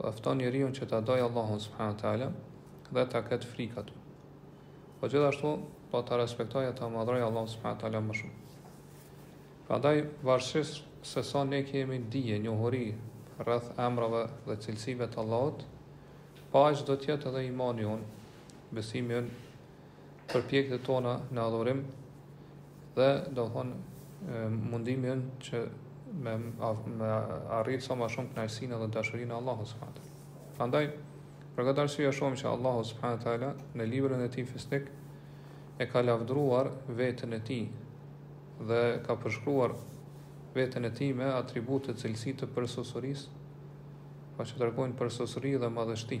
Dhe fton njeriun që ta dojë Allahun subhanahu wa taala dhe ta ketë frikë atë. Po gjithashtu do ta respektojë e ta madhrojë Allahun subhanahu wa taala më shumë. Prandaj varësisht se sa ne kemi dije, njohuri rreth emrave dhe cilësive të Allahut, po aq do të jetë edhe imani jonë, besimi jonë përpjekjet tona në adhurim dhe do thonë mundimi ynë që me me arrit sa më shumë kënaqësinë dhe dashurinë e Allahut subhanahu teala. Prandaj për këtë arsye shohim se Allahu subhanahu teala në librin e tij fisnik e ka lavdruar veten e tij dhe ka përshkruar veten e tij me atribute dhe cilësi të përsosërisë, pra që tregojnë përsosëri dhe madhështi.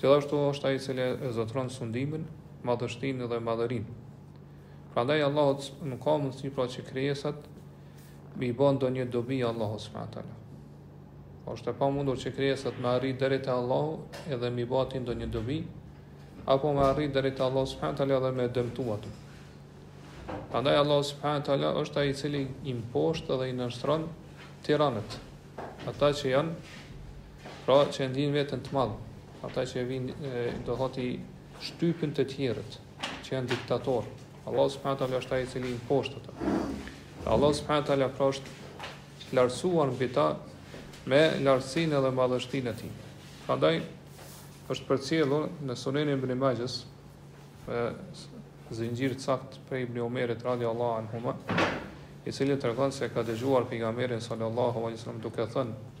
Gjithashtu është ai i cili e zotëron sundimin, madhështinë dhe madhërinë. Prandaj Allahut nuk ka mundësi pra që krijesat me i bën ndonjë dobi Allahut subhanahu taala. Po është e pamundur që krijesat me arrit deri te Allahu edhe me i ba atij ndonjë dobi apo me arrit deri te Allahu subhanahu taala dhe me dëmtu atë. Prandaj Allahu subhanahu taala është ai i cili i mposht dhe i nënshtron tiranët, ata që janë Pra që e ndinë veten të madh, ata që e vinë do thotë shtypin të tjerët, që janë diktatorë. Allah subhanahu taala është ai i cili i mposht ata. Allah subhanahu taala pra është lartësuar mbi ta me lartësinë dhe madhështinë e tij. Prandaj është përcjellur në Sunenin e Ibn Majhës me zinxhir të saktë prej Ibn Umerit radhiyallahu anhu, i cili tregon se ka dëgjuar pejgamberin sallallahu alaihi wasallam duke thënë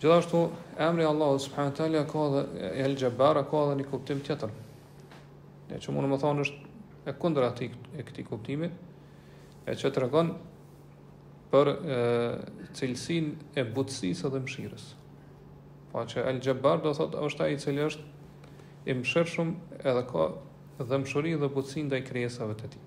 Gjithashtu, emri i Allahut subhanahu wa taala ka dhe El Jabbar ka dhe një kuptim tjetër. Ne që mund me thonë është e kundërta e këtij kuptimi, e që tregon për cilësinë e butësisë dhe mëshirës. Pra po që El Jabbar do thotë është ai i cili është i mëshirshëm edhe ka dhembshuri dhe butësi ndaj krijesave të tij.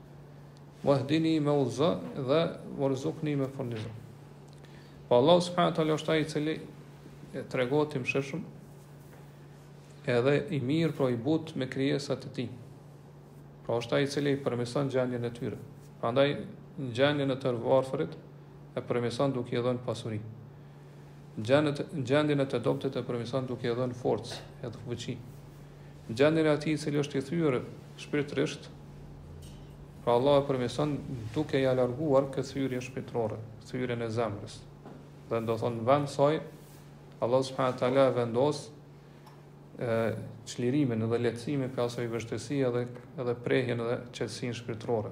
Wahdini më udhëzo dhe warzuqni më furnizo. Po Allah subhanahu taala është ai i cili e tregohet i mëshirshëm edhe i mirë pra i butë me krijesat e tij. Pra është ai i cili e përmirëson gjendjen e tyre. Prandaj gjendjen e të varfërit e përmirëson duke i dhënë pasuri. Gjendjen e të dobëtit e përmirëson duke i dhënë forcë edhe fuqi. Gjendjen e atij i cili është i thyer shpirtërisht, pra Allah e përmirëson duke ia larguar këtë thyerje shpirtërore, thyerjen e zemrës. Dhe do thonë në vend saj Allah subhanahu wa taala vendos çlirimin dhe lehtësimin prej asaj vështirësie edhe edhe prehjen dhe qetësinë shpirtërore.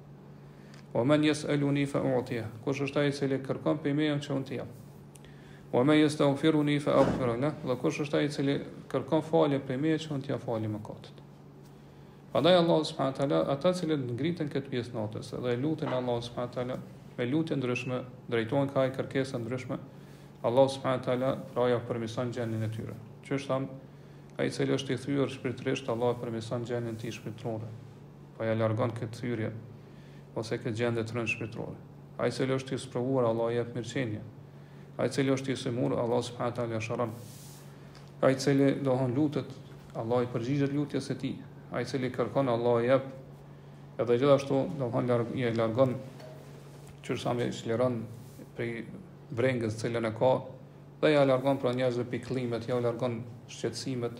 O men jes elu ni fa uatje, kush është ai cili kërkon prej meje që unë t'i jap. O men jes të ufiru ni fa ufiru le, dhe kush është ai cili kërkon falje prej meje që unë t'ia fali mëkatet. Prandaj Allah subhanahu taala ata që ngriten këtë pjesë natës dhe lusin Allah subhanahu taala me lutje ndryshme, drejtohen ka ai me kërkesa ndryshme. Allah subhanahu taala pra ja përmirëson gjendjen e tyre. Siç thamë, ai i cili është i thyer shpirtërisht, Allah e përmirëson gjendjen e tij shpirtërore. Po ja largon këtë thyrje ose këtë gjendje të rëndë shpirtërore. Ai cili është i sprovuar, Allah i jep mirëqenie. Ai cili është i sëmurë, Allah subhanahu taala e shëron. Ai cili domethënë lutet, Allah i përgjigjet lutjes së tij. Ai cili kërkon, Allah i jep. Edhe gjithashtu domethënë larg, i largon çështja i çliron prej brengës të cilën e ka dhe ja largon prej njerëzve pikëllimet, ja largon shqetësimet,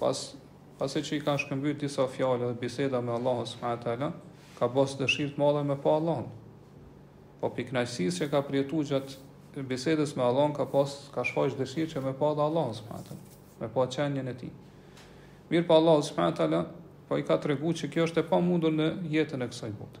Pas, pasi që i ka shkëmbyer disa fjalë dhe biseda me Allahun subhanahu wa taala, ka pas dëshirë të madhe me pa Allahun. Po prej kënaqësisë që ka përjetuar gjatë bisedës me Allahun ka pas ka shfaq dëshirë që me pa dhe Allahun subhanahu wa taala, me pa qenien e tij. Mirëpo po Allahu subhanahu wa taala po i ka treguar që kjo është e pamundur në jetën e kësaj bote.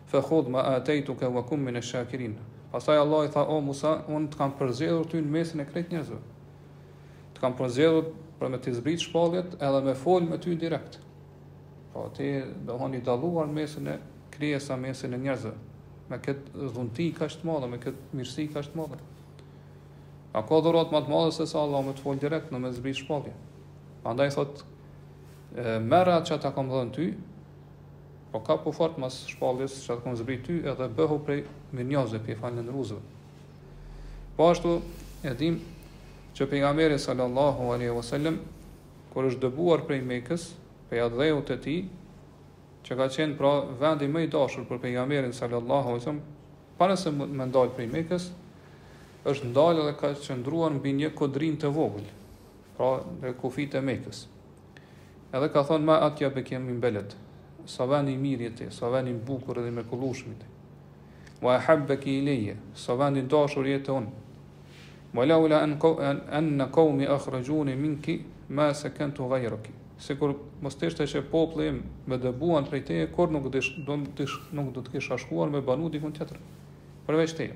Fe khudh ma atejtuke wa kum mine shakirin. Pastaj Allah i tha, O Musa, unë të kam përzgjedhur ty në mesin e krejt njerëzve. Të kam përzgjedhur për me të zbrit shpalljet edhe me fol me ty direkt. Po ti domethënë i dalluar në mesin e krijesa, në mesin e njerëzve. Me këtë dhunti kaq të madhe, me këtë mirësi kaq të madhe. A ka dhuratë më të madhe se sa Allah me të fol direkt dhe me të zbrit shpallje. Andaj thotë, merre atë që ta kam dhënë ty, Po kapu fort mas shpalljes që ta kom zbrit ty edhe bëhu prej mirënjohësve prej falënderuesve. Po ashtu e dim që pejgamberi sallallahu alaihi wasallam kur është dëbuar prej Mekës, prej atdheut të tij, që ka qenë pra vendi më i dashur për pejgamberin sallallahu alaihi wasallam, para se me dal prej Mekës, është ndalë dhe ka qëndruar mbi një kodrinë të vogël, Pra, në kufijtë e Mekës. Edhe ka thonë ma atjabeki min beled, sa ven i mirë je ti, sa ven i bukur edhe i mrekullueshëm. Wa ehabbeki ilejje, sa ven i dashur je tek unë. Wa laula enne kaumi ekhrexhuni minki, ma sekentu gajreki. Sikur mos të ishte që populli im më dëbuan prej teje, kurrë nuk, dish, do, dish, nuk do të kisha shkuar me banu dikun tjetër, përveç teje.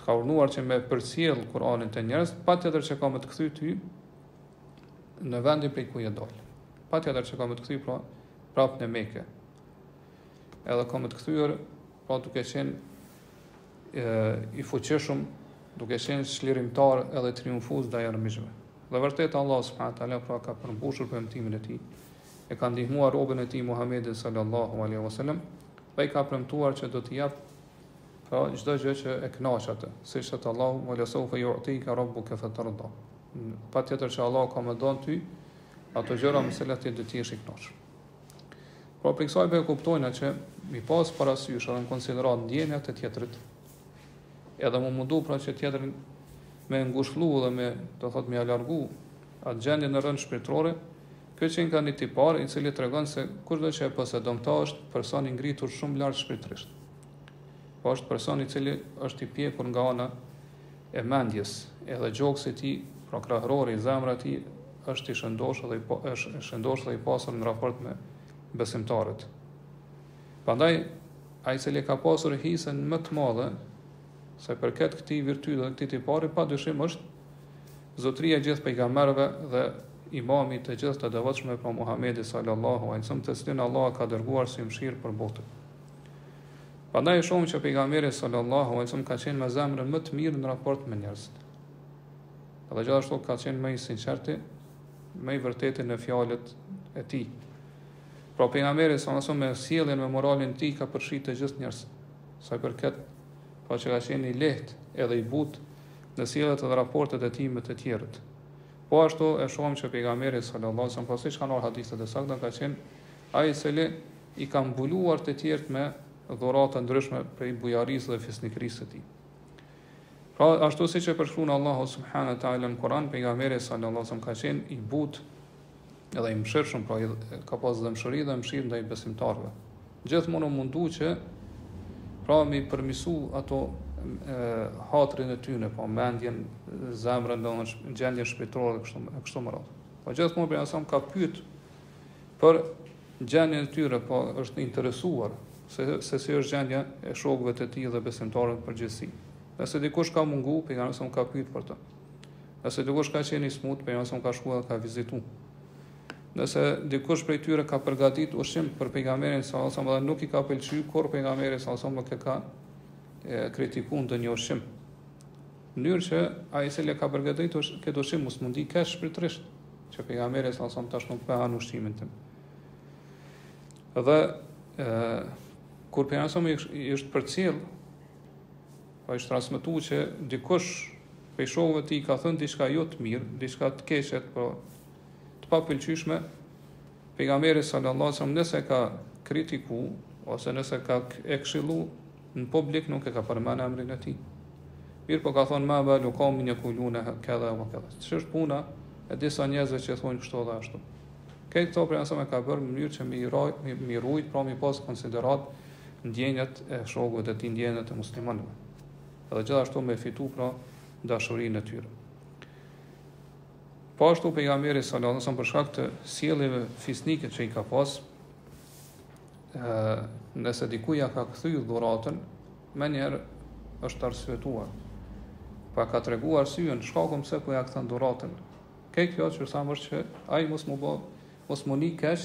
Të ka urdhnuar që me përcjell Kur'anin te njerëzit, patjetër që ka me të kthy ty në vendin prej ku je dalë. Patjetër që ka me të kthy pra prap në Mekë. Edhe ka me të kthy pra duke qenë e, i fuqishëm, duke qenë çlirimtar edhe triumfues ndaj armiqve. Dhe vërtet Allah subhanahu taala pra ka përmbushur premtimin e tij. E ka ndihmuar robin e tij Muhammedin sallallahu alaihi wasallam, dhe i ka premtuar që do t'i jap Pra, çdo gjë që e kënaq atë, siç thotë Allahu, "Wa lasawfa yu'tika rabbuka fatarda." Patjetër që Allahu ka me t'dhënë ty ato gjëra me të cilat ti do të jesh i kënaqur. Po pra, prej kësaj pra kuptojmë që me i pas parasysh edhe në konsideratë ndjenjat e tjetrit, edhe me u mundu pra që tjetrin me ngushllu dhe me, do të thotë, me ia largu atë gjendjen e rëndë shpirtërore, Ky qenka një tipar i cili tregon se kushdo që e posedon këtë është person i ngritur shumë lart shpirtërisht. Po është person i cili është i pjekur nga ana e mendjes, edhe gjoksi i tij, pra krahërori, zemra e tij është i shëndoshë dhe i po, është i shëndoshë dhe i pasur në raport me besimtarët. Prandaj ai i cili ka pasur hisën më të madhe Sa i përket këtij virtyti dhe këtij tipari, padyshim është zotëria e gjithë pejgamberëve dhe imami i të gjithë të devotshëmve pra Muhamedi sallallahu alaihi wasallam, të cilin Allah ka dërguar si mëshirë për botën. Prandaj e shohim që pejgamberi sallallahu alaihi wasallam ka qenë me zemrën më të mirë në raport me njerëzit. Dhe gjithashtu ka qenë më i sinqerti, më i vërteti në fjalët e tij. Pra pejgamberi sallallahu alaihi wasallam me sjelljen me moralin e tij ka përfshirë të gjithë njerëzit. Sa i përket pra që ka qenë i lehtë edhe i butë në sjelljet edhe raportet e tij me të tjerët. Po ashtu e shohim që pejgamberi sallallahu alaihi wasallam, pra siç kanë ardhur hadithe të sakta, ka qenë ai i cili i ka mbuluar të tjerët me dhurata të ndryshme prej bujarisë dhe fisnikërisë së tij. Pra ashtu siç e përshkruan Allahu subhanahu wa taala në Kur'an, pejgamberi sallallahu alaihi wasallam ka qenë i butë edhe i mëshirshëm, pra ka pas dhembshuri dhe mëshirë ndaj besimtarëve. Gjithmonë u mundu që pra me i përmisu ato e, hatrin e tyne, pa po, mendjen, zemrën, edhe gjendjen shpirtërore dhe kështu, kështu me radhë. Pa po, gjithmonë pejgamberi alejhi selam ka pyt për gjendjen e tyre, pa po, është interesuar se, se si është gjendja e shokëve të tij dhe besimtarëve në përgjithësi. Nëse dikush ka mungu, pejgamberi alejhi selam ka pyt për të. Nëse dikush ka qenë i smut, pejgamberi alejhi selam ka shkuar dhe e ka vizituar. Nëse dikush prej tyre ka përgatitur ushqim për pejgamberin alejhi selam dhe nuk i ka pëlqyer, kurrë pejgamberi alejhi selam nuk e ka kritikuar ndonjë ushqim. Në mënyrë që ai i cili ka përgatitur këtë ushqim mos me u ndi keq shpirtërisht që pejgamberi alejhi selam tash nuk po e han ushqimin tim. Dhe e, kur pejgamberi i është përcjell i është transmetuar që dikush prej shokëve të tij ka thënë diçka jo të mirë, diçka të keqe, po të papëlqyeshme pejgamberit sallallahu alajhi wasallam nëse ka kritiku ose nëse ka e këshillu në publik nuk e ka përmend emrin e tij. Mirëpo ka thonë ma balu kaumin jekulune kedha ve kedha. Ç'është puna e disa njerëzve që thonë kështu dhe ashtu. Këtë këto për ne se e ka bërë mënyrë që m'i, ruj, m'i, m'i rujt, pra m'i pas konsideratë ndjenjat e shokëve të tij, ndjenjat e muslimanëve. Dhe gjithashtu me fitu pra dashurinë e tyre. Po ashtu pejgamberi sallallahu alajhi wasallam për shkak të sjelljeve fisnike që i ka pas, ë nëse dikujt ia ka kthy dhuratën, menjëherë është arsyetuar. Pra ka treguar arsyen shkakun pse po ja kthen dhuratën. Kë kjo që thamë është që ai mos me u bë, mos me u ni keq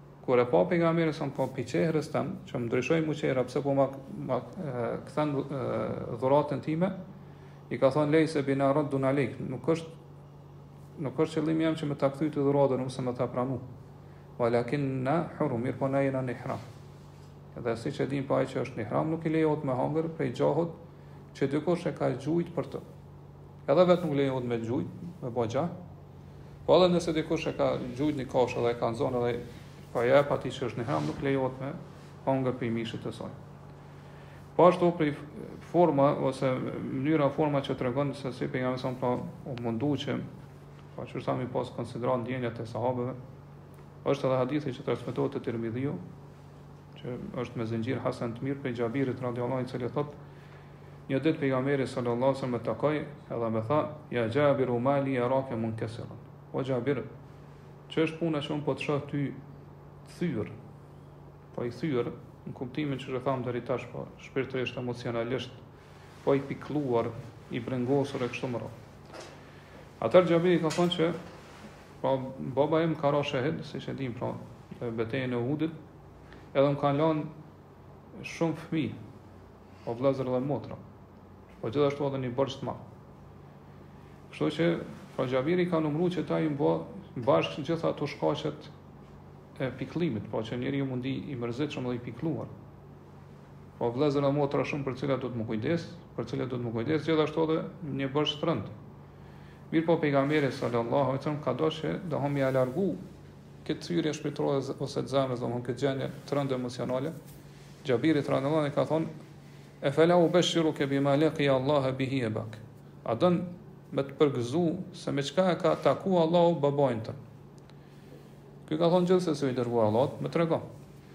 Kur e pa pejgamberi sa me thonë pi çehrës teme, që m'u ndryshu mu çehrja, pse po ma, ma këthen dhuratën time, i ka thonë lejse bina raddun alejk, nuk është, nuk është qëllimi jem që me ta kthy ty dhuratën, nuk se me ta pranu. Walakinna hurum, mirëpo na jena në ihram. Dhe siç e dim pra ai që është në ihram, nuk i lejohet me hangër prej gjahut, Që dikush e ka gjujt për të. Edhe vetë nuk lejohet me gjujt, me bo gjah. Po edhe nëse dikush e ka gjujt një kafshë dhe e ka zon edhe pra prap ti që është në ihram, nuk lejohet me hangër prej mishit të saj. Po ashtu prej forma ose mënyra forma që tregon se si pejgamberi pra u mundu që pa po që sa m'i pas konsideratë ndjenjat e sahabeve, është edhe hadithi që transmetohet te Tirmidhiu, që është me zinxhir hasen të mirë prej Xhabirit radhiyallahu anhu i cili thotë një ditë pejgamberi sallallahu alaihi wasallam më takoi edhe më tha ja Xhabir mali araka munkasiran o Xhabir ç'është puna që un po të shoh ty thyr po i thyr në kuptimin që e thamë deri tash po shpirtërisht emocionalisht po i pikëlluar i brengosur e kështu me radhë Atëherë Xhabiri ka thonë që Pra baba im ka ra shahid, siç e dim pra, në betejën e Uhudit, edhe më ka lanë shumë fëmi, o vlezër dhe motra, po gjithashtu edhe një borxh të madh. Kështu që, pra Xhabiri i ka numru që t'i mba bashkë gjitha ato shkaqet e pikëllimit, pra që njeriu me u ndi i mërzit shumë dhe i pikëlluar. Po vlezër dhe motra shumë për të cilët duhet me u kujdes, për të cilët duhet me u kujdes, gjithashtu edhe një borxh të rëndë. Mirëpo Pejgamberi sallallahu alejhi wasallam ka dashur që domethon me ia largu këtë thyrje shpirtërore ose të zemrës, domethon këtë gjendje të rëndë emocionale. Xhabirit radhiyallahu anhu i ka thonë: "E fela ubeshiruke bima laqijallahu bihi abak." A don me të përgëzu se me çka e ka taku Allahu babain tënd? Ky ka thonë gjithsesi i dërguar i Allahut, më trego.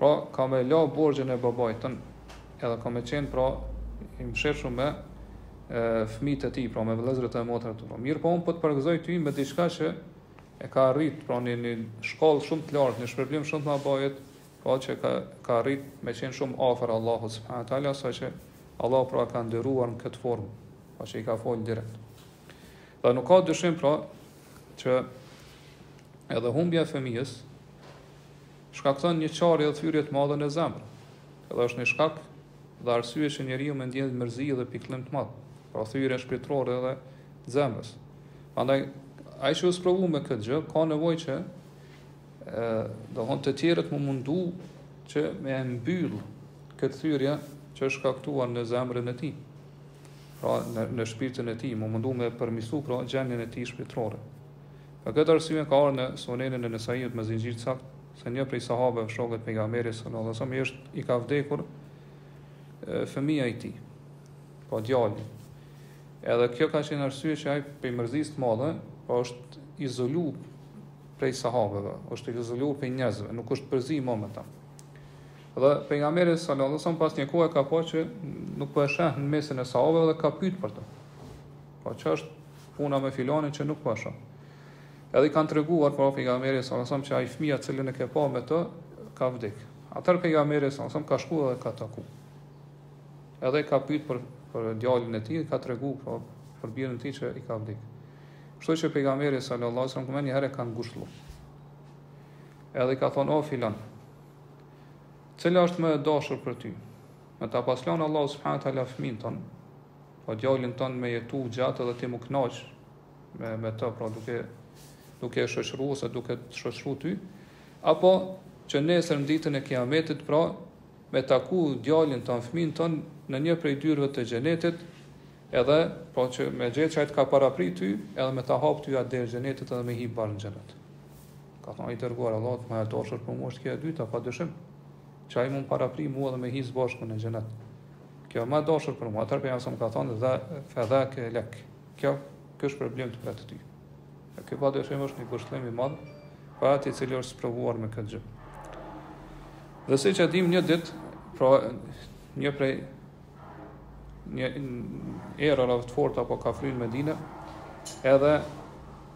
Pra, ka me la borxhin e babait tën, edhe ka me qenë pra i mëshirshëm me fëmijët e tij, pra me vëllezërit e motrat tua. Po mirëpo un po të përgëzoj ty me diçka që e ka arrit, pra një, një shkallë shumë të lartë, një shpërblim shumë të madh babai yt, pra që ka ka arrit me qenë shumë afër Allahut subhanahu wa taala, sa që Allahu pra e ka nderuar në këtë formë, pra që i ka fol direkt. Dhe nuk ka dyshim pra që edhe humbja e fëmijës Shkakton një çarje dhe thyrje të madhe në zemër. Edhe është një shkak dhe arsye që njeriu me ndje mërzi dhe pikëllim të madh, pra thyrje shpirtërore dhe zemrës. Prandaj ai që është sprovuar me këtë gjë ka nevojë që domethonë të tjerët m'u mundu që me e mbyll këtë thyrje që është shkaktuar në zemrën e tij pra në, në shpirtin e tij, m'u mundu me përmisu pra gjendjen e tij shpirtërore. Për këtë arsye ka ardhur në Sunenin e Nesaiut me zinxhir të saktë se një prej sahabeve, shokëve të Pejgamberit sallallahu alajhi wasallam, i është i ka vdekur fëmija i tij, po djali. Edhe kjo ka qenë arsye që ai prej mërzisë të madhe, po është izolu prej sahabeve, është izolu prej njerëzve, nuk është përzi më me ta. Dhe pejgamberi sallallahu alajhi wasallam pas një kohe ka pa që nuk po e sheh në mesin e sahabeve dhe ka pyet për të. Po ç'është puna me filanin që nuk po e shoh. Edhe i kanë treguar pra pejgamberit sallallahu alajhi wasallam që ai fëmija cilin e ke pa me të ka vdek. Atëherë pejgamberi sallallahu alajhi wasallam ka shkuar dhe e ka taku. Edhe ka pyet për për djalin e tij, ka tregu pra për birin e tij që i ka vdek. Kështu që pejgamberi sallallahu alajhi wasallam një herë e ka ngushëllu. Edhe ka thonë o filan. Cila është më e dashur për ty? Me ta pas lon Allahu subhanahu wa taala fëmin ton, Po djalin tënd me jetu gjatë edhe ti m'u knaq me, me të, pra duke, duke e shoqru ose duke të shoqru ty, apo që nesër në ditën e kijametit, pra me taku djalin ton, fmin ton në një prej dyerve të xhenetit, edhe pra që me gjet që ai të ka parapri ty, edhe me ta hap ty atë derë t'xhenetit edhe me hi bashkë në xhenet. Ka thonë, o i dërguar i Allahut, ma e dashur për mu është kjo e dyta, pa dyshim, që ai me m'parapri mu edhe me hi s'bashku në xhenet. Kjo ma e dashur për mua, atëherë pejgamberi sallallahu alajhi wasallam ka thonë fedhake lek. Kjo, kjo është shpërblim që të pret ty. E kjo pa dyshim është një ngushllim i madhë, për atë i cili është sprovuar me këtë gjë. Dhe siç e dim një dit, pra një prej një erërave të forta po ka fry në Medine, edhe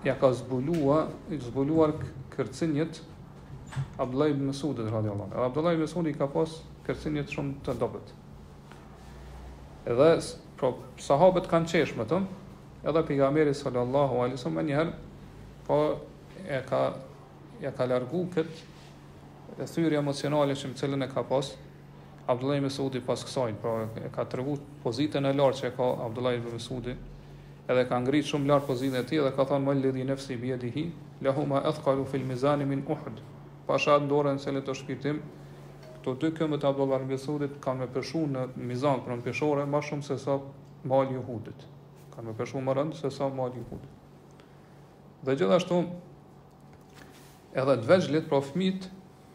ja ka zbulua, zbuluar kërcinjët Abdullah ibn Mas'ud radhiyallahu anhu. Abdullah ibn Mas'ud i ka pas kërcinjt shumë të dobët. Edhe pra sahabët kanë qesh me të, edhe pejgamberi sallallahu alaihi wasallam menjëherë po ja ka largu këtë thyrje emocionale që më cilën e ka pas Abdullah ibn Mesudi pas kësaj, pra e ka tregu pozitën e lartë që e ka Abdullah ibn Mesudi, edhe ka ngrit shumë lart pozitën e tij dhe ka thënë wal ladhi nafsi bi yadihi lahuma athqalu fil mizani min uhud. Pasha atë n'dorën e cilit shpirti im këto dy këmbët e Abdullah ibn Mesudit kanë me peshu në mizan pra në peshore më shumë se sa mali i Uhudit. Kanë me peshu më rëndë se sa mali i Uhudit. Dhe gjithashtu Edhe të vegjlit, pra fëmijët,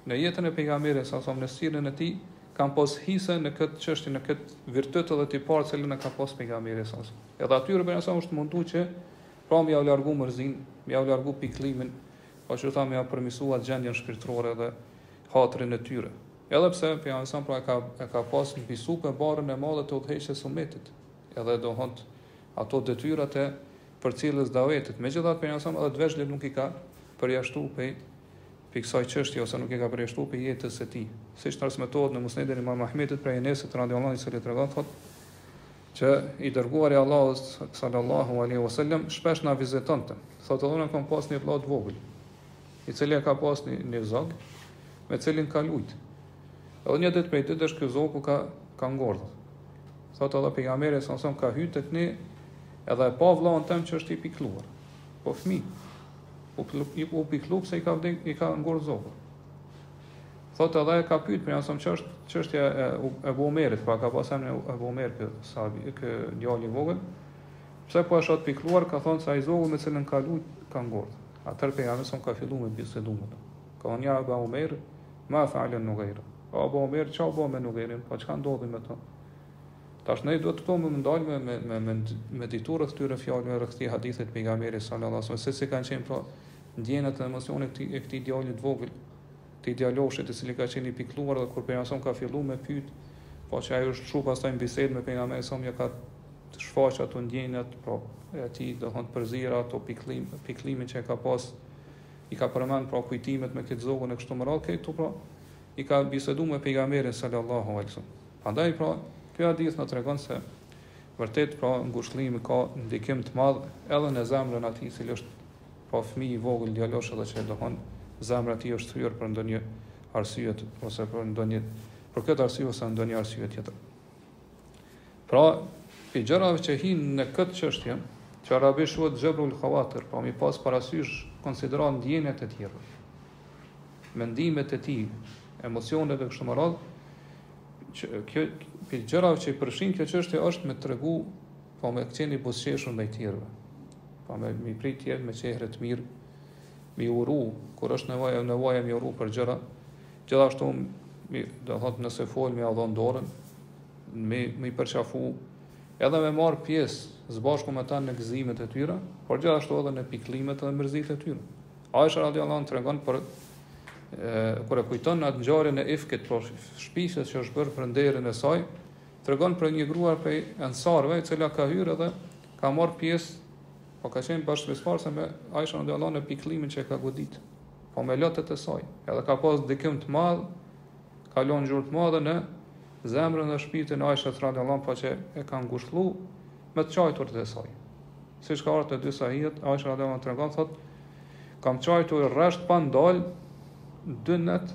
në jetën e Pejgamberit sa sa në sirën e tij, kanë pas hise në këtë çështje, në këtë virtyt edhe tipar të cilën e ka pas Pejgamberi sa sa. Edhe atyre Pejgamberi sa është mundu që pra me ia largu mërzinë, me ia largu pikëllimin, po gjithashtu me ia përmisu gjendjen shpirtërore dhe hatrin e tyre. Edhe pse pejgamberi sa pra e ka e ka pas mbi supe barrën e madhe të udhëheqjes së umetit. Edhe domethënë ato detyrat e përcjelljes davetit. Megjithatë pejgamberi sa edhe t'vegjlit nuk i ka përjashtuar pej pej kësaj çështje ose nuk i ka përjashtuar pej jetës së tij. Siç transmetohet në Musnedin e Imam Ahmedit prej Enesit radiuallahu i cili tregon thotë që i dërguari i Allahut sallallahu alaihi wasallam shpesh na vizitonte. Thotë edhe unë kam pas një vëlla të vogël. i cili e ka pas një, një zog, me cilin ka lujt. Edhe një ditë prej ditësh ky zogu ka ka ngordh. Thotë edhe pejgamberi sa son ka hyrë tek ne edhe e pa vllahun tëm që është i pikëlluar. Po fëmi. U u pikëllu pse i ka vdek, i ka ngordh zogu. Thotë edhe e ka pyet pejgamberi ça është çështja e Ebu Umerit, pra ka pas emnin Ebu Umer ky sahabi, ky djali vogël. Pse po është pikëlluar, ka thonë se ai zogu me cilën ka lujt ka ngordh. Atëherë pejgamberi sa ka filluar me bisedu me ta. Ka thënë ja Aba Umer, ma fa'alen Nugair. O Aba Umer, ça u bë me Nugairin, po çka ndodhi me të? Tash ne duhet këtu me ndal me me me me, meditu rreth këtyre fjalëve rreth këtij hadithit pejgamberit sallallahu alajhi wasallam, se si kanë qenë pra ndjenjat e emocionet e këtij djalit vogël, Këtij djaloshit i cili ka qenë i pikëlluar dhe kur pejgamberi sa ka fillu me pyet po edhe ai është çu pastaj në bisedë me pejgamberin sa ja ka shfaq ato ndjenjat pra e atij do të thonë përzira ato pikëllim pikëllimin që e ka pas i ka përmend pra kujtimet me këtë zogun e kështu me radhë këtu pra i ka bisedu me pejgamberin sallallahu alaihi wasallam prandaj pra ky hadith na tregon se vërtet pra ngushëllimi ka ndikim të madh edhe në zemrën atij i cili është Po fëmijë i vogël djalosh e dhe që e dëgjon, zemra e tij është thyer për ndonjë arsye ose për ndonjë për këtë arsye ose ndonjë arsye tjetër. Pra, prej gjërave që hin në këtë çështje, që arabisht quhet xhebrul khawatir, pra mi pas parasysh konsideratë ndjenjat e tjera. Mendimet e tij, emocionet e kështu me radhë, e kjo prej gjërave që i përfshin kjo çështje është me tregu Po me qenë i buzëqeshur ndaj tjerëve, po me mi prit tjerët me çehre të mirë, mi uru, kur është nevoja, nevoja mi uru për gjëra, gjithashtu, mi, do thot, nëse folë, me ia dhon dorën, mi, mi përqafu, edhe me marrë pjesë së bashku me ta në gëzimet e tyre, por gjithashtu edhe në pikëllimet dhe mërzitë e tyre. Aisha radiallahu anha tregon për kur e kujton atë ngjarjen e ifkit për shpifjen që është bërë për nderin e saj, Tregon për një grua prej ensarëve, e cila ka hyrë dhe ka marrë pjesë, po ka qenë bashkëpjesëmarrëse me Aisha radiallahu anha në pikëllimin që e ka godit, po me lotët e saj. Edhe ka pas ndikim të madh, ka lënë gjurmë të madhe në zemrën dhe shpirtin e Aisha radiallahu anha, po që e ka ngushëllu me të qajturit e saj. Siç ka ardhur te dy sahihet, Aisha radiallahu anha tregon thotë, kam qajtur rresht pa ndal dy net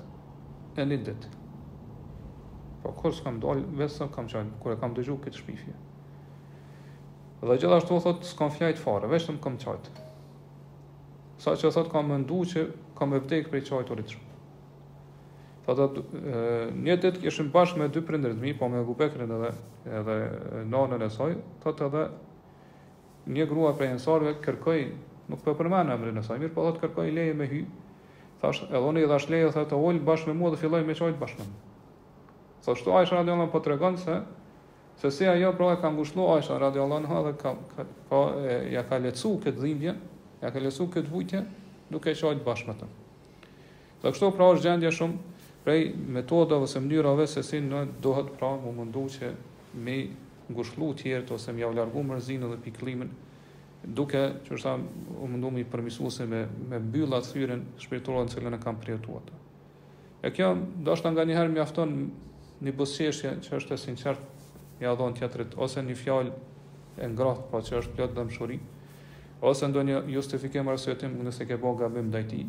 e një ditë. Po kurrë s'kam ndal, vetëm kam qajtur, kur e kam dëgju këtë shpifje. Dhe gjithashtu thot s'kam fjet fare, vetëm kam qajt. Sa që thot kam mendu që kam me vdek prej qajturit shumë. Thot atë një ditë ishim bashkë me dy prindërit mi, po me Abu Bekrin edhe edhe nanën e saj, thot edhe Një grua prej ensarëve kërkoi, nuk po e përmend emrin e saj, mirëpo thotë kërkoi leje me hy. Thash, edhe unë i dhash leje, thotë u ul bashkë me mua dhe filloi me qajt bashkë me mua. Pra kështu Aisha radiallahu anha po tregon se se si ajo pra e ka ngushëlluar Aisha radiallahu anha dhe ka ka, ka e, ja ka lehtësu këtë dhimbje, ja ka lehtësu këtë vujtje, duke qajt bashkë me të. Dhe kështu pra është gjendja shumë prej metodave ose mënyrave se si ne duhet pra mu mundu që mi ngushëllu tjerët ose me jav largu mërzinë dhe pikëllimin duke që është u mundu mi përmirësu ose me, me mbyllë atë thyerjen shpirtërore të cilën e kanë përjetu ata. E kjo, do është nganjëherë mjafton një buzëqeshje që është e sinqertë ia dhon tjetrit, ose një fjalë e ngrohtë, pa po që është plot dhembshuri, ose ndonjë justifikim arsyetim nëse ke bo gabim ndaj tij.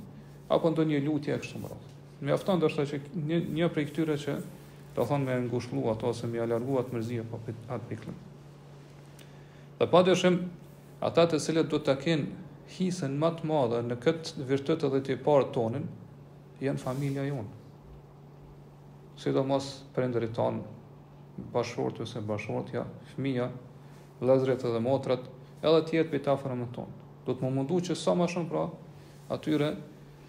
apo ndonjë lutje e kështu me radhë. Mjafton ndoshta një një prej këtyre që domethënë me ngushëllu ato ose me ia largu atë mërzi apo atë pikëllim. Dhe padyshim ata të cilët do të kenë hisën më të madhe në këtë virtyt edhe te bartonin, janë familja jonë. Sidomos prindërit tanë, bashkëshorti ose bashkëshortja, fëmija, vëllezërit edhe motrat, edhe të tjerë prej të afërmit tonë. Do të mundu që sa më shumë pra atyre,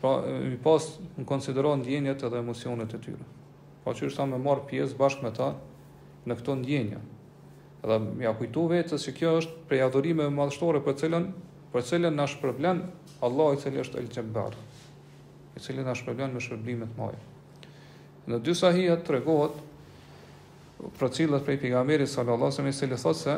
pra mi pas në konsideratë ndjenjat edhe emocionet e tyre. Pra që është me marrë pjesë bashkë me ta në këto ndjenja. Edhe mi a kujtu vetes që kjo është prej adhurimeve madhështore për cilën, për cilën na shpërblen Allahu i cili është El Gjebbar, i cili na shpërblen me shpërblime të mëdha. Në dy sahihat tregohet, përcillet prej pejgamberit sallallahu alejhi ve selam i cili thotë se,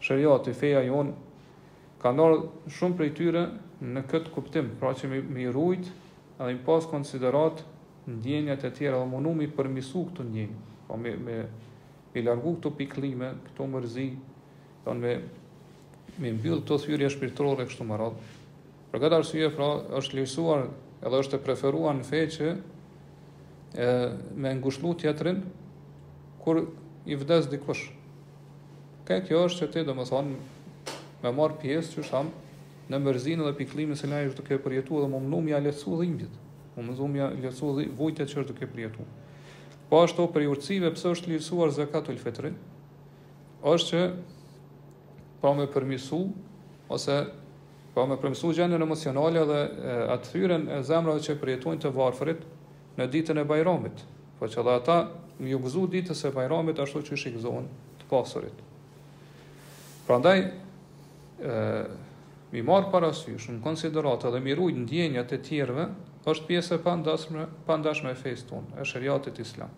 Sheriatit, fesë tonë, kanë ardhur shumë prej tyre në këtë kuptim, pra që me i rujt edhe me pas konsideratë ndjenjat e tjerëve dhe mundu me i përmirësu këto ndjenja, pra me, me, me i largu këto pikëllime, këto mërzi, pra me, me mbyllë këto thyrje shpirtërore kështu me radhë. Për këtë arsye pra është ligjësuar edhe është e preferuar në fe që e, me ngushëllu tjetrin kur i vdes dikush. Pra kjo është që ti domethënë me marrë pjesë që je në mërzinë dhe pikëllimin cilin ai është duke përjetu dhe me u mundu me ia lehtësu dhimbjet, me u mundu me ia lehtësu edhe vuajtjet që është duke përjetu. Po ashtu prej urtësive pse është ligjësuar zekatul fitri, është që pra me përmirësu ose Pra me përmirësu gjendjen emocionale dhe atë thyrjen e zemrave që përjetojnë të varfërit në ditën e Bajramit, pra që edhe ata me ju gëzu ditës së Bajramit ashtu qysh i gëzohen të pasurit. Prandaj mi marr parasysh në konsideratë dhe mi rujt ndjenjat e tjerëve është pjesë e pandashme, pandashme e fesë tonë, e sheriatit islam.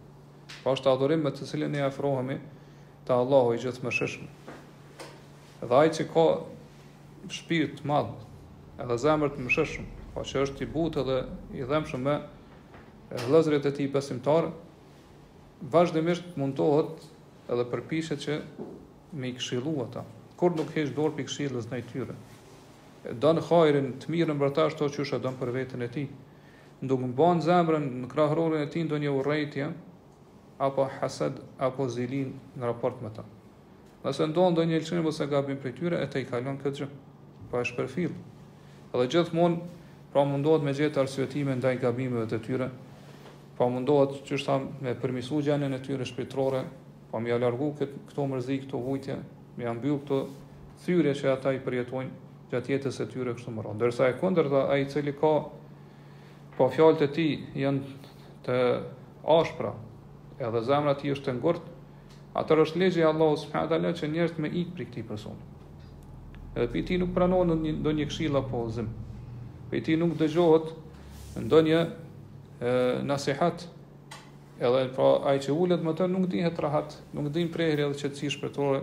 Pra po është adhurim me të cilin afrohemi te Allahu i gjithëmëshirshëm. Edhe ai që ka shpirt të madh, edhe zemër të mëshirshëm, pra që është i butë edhe i dhemshëm me vëllezërit e tij besimtarë, vazhdimisht mundohet edhe përpishet që me i këshillu ata. Kurrë nuk heq dorë prej këshillës ndaj tyre. Don hajrin të mirën për ta ashtu qysh e don për veten e tij. Nuk mban në zemrën në kraharorin e tij ndonjë urrejtje, apo hased, apo zilin në raport me ta. Nëse ndodh ndonjë lëshim ose gabim prej tyre, e tejkalon këtë gjë, pra e shpërfill. Edhe gjithmonë, pra mundohet me gjet arsyetime ndaj gabimeve të tyre, pra mundohet që është me përmirësu gjendjen e tyre shpirtrore, pra me ia largu këtë, këto mërzi, këto vuajtje, me ia mbyll këto thyerje që ata i përjetojnë gjatë jetës e tyre kështu me radhë. Ndërsa e kundërta ai i cili ka Po fjalët e tij janë të ashpra, edhe zemra e tij është e ngurtë, atëherë është ligj i Allahut subhanahu teala që njerëzit me ik prej këtij personi. Edhe prej tij nuk pranohet ndonjë këshillë apo udhëzim. Prej tij nuk dëgjohet ndonjë nasihat edhe pra ai që ulet me të nuk ndihet rahat, nuk ndin prehje edhe qetësi shpirtërore,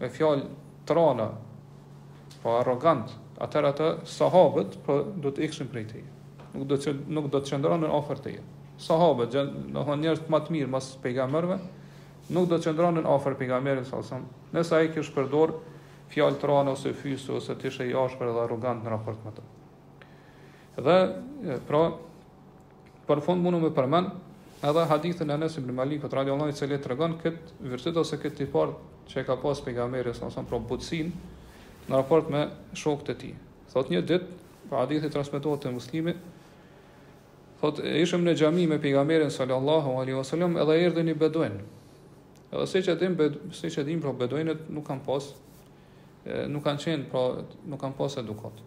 me fjalë të rana, apo arrogant, atëherë ata sahabët po do të ikshin prej teje. Nuk do të nuk do të qëndronin afër teje. Sahabët, domethënë njerëzit më të mirë pas pejgamberëve, nuk do të qëndronin afër pejgamberit a.s. Nëse ai kish përdor fjalë të rana ose fyese ose të ishte i ashpër dhe arrogant në raport me të. Dhe pra Për fund mundem me përmend edhe hadithin e Enes ibn Malikut radiallahu i cili tregon këtë virtyt ose këtë tipar që e ka pas pejgamberi a.s. pra butësinë në raport me shokët e tij. Thotë një ditë, pra hadithi transmetohet te Muslimi, thotë ishim në xhami me pejgamberin sallallahu alaihi wasallam edhe erdhi një beduin. Edhe siç e dimë, siç e dimë pra beduinët nuk kanë pas nuk kanë qenë pra nuk kanë pas edukatë.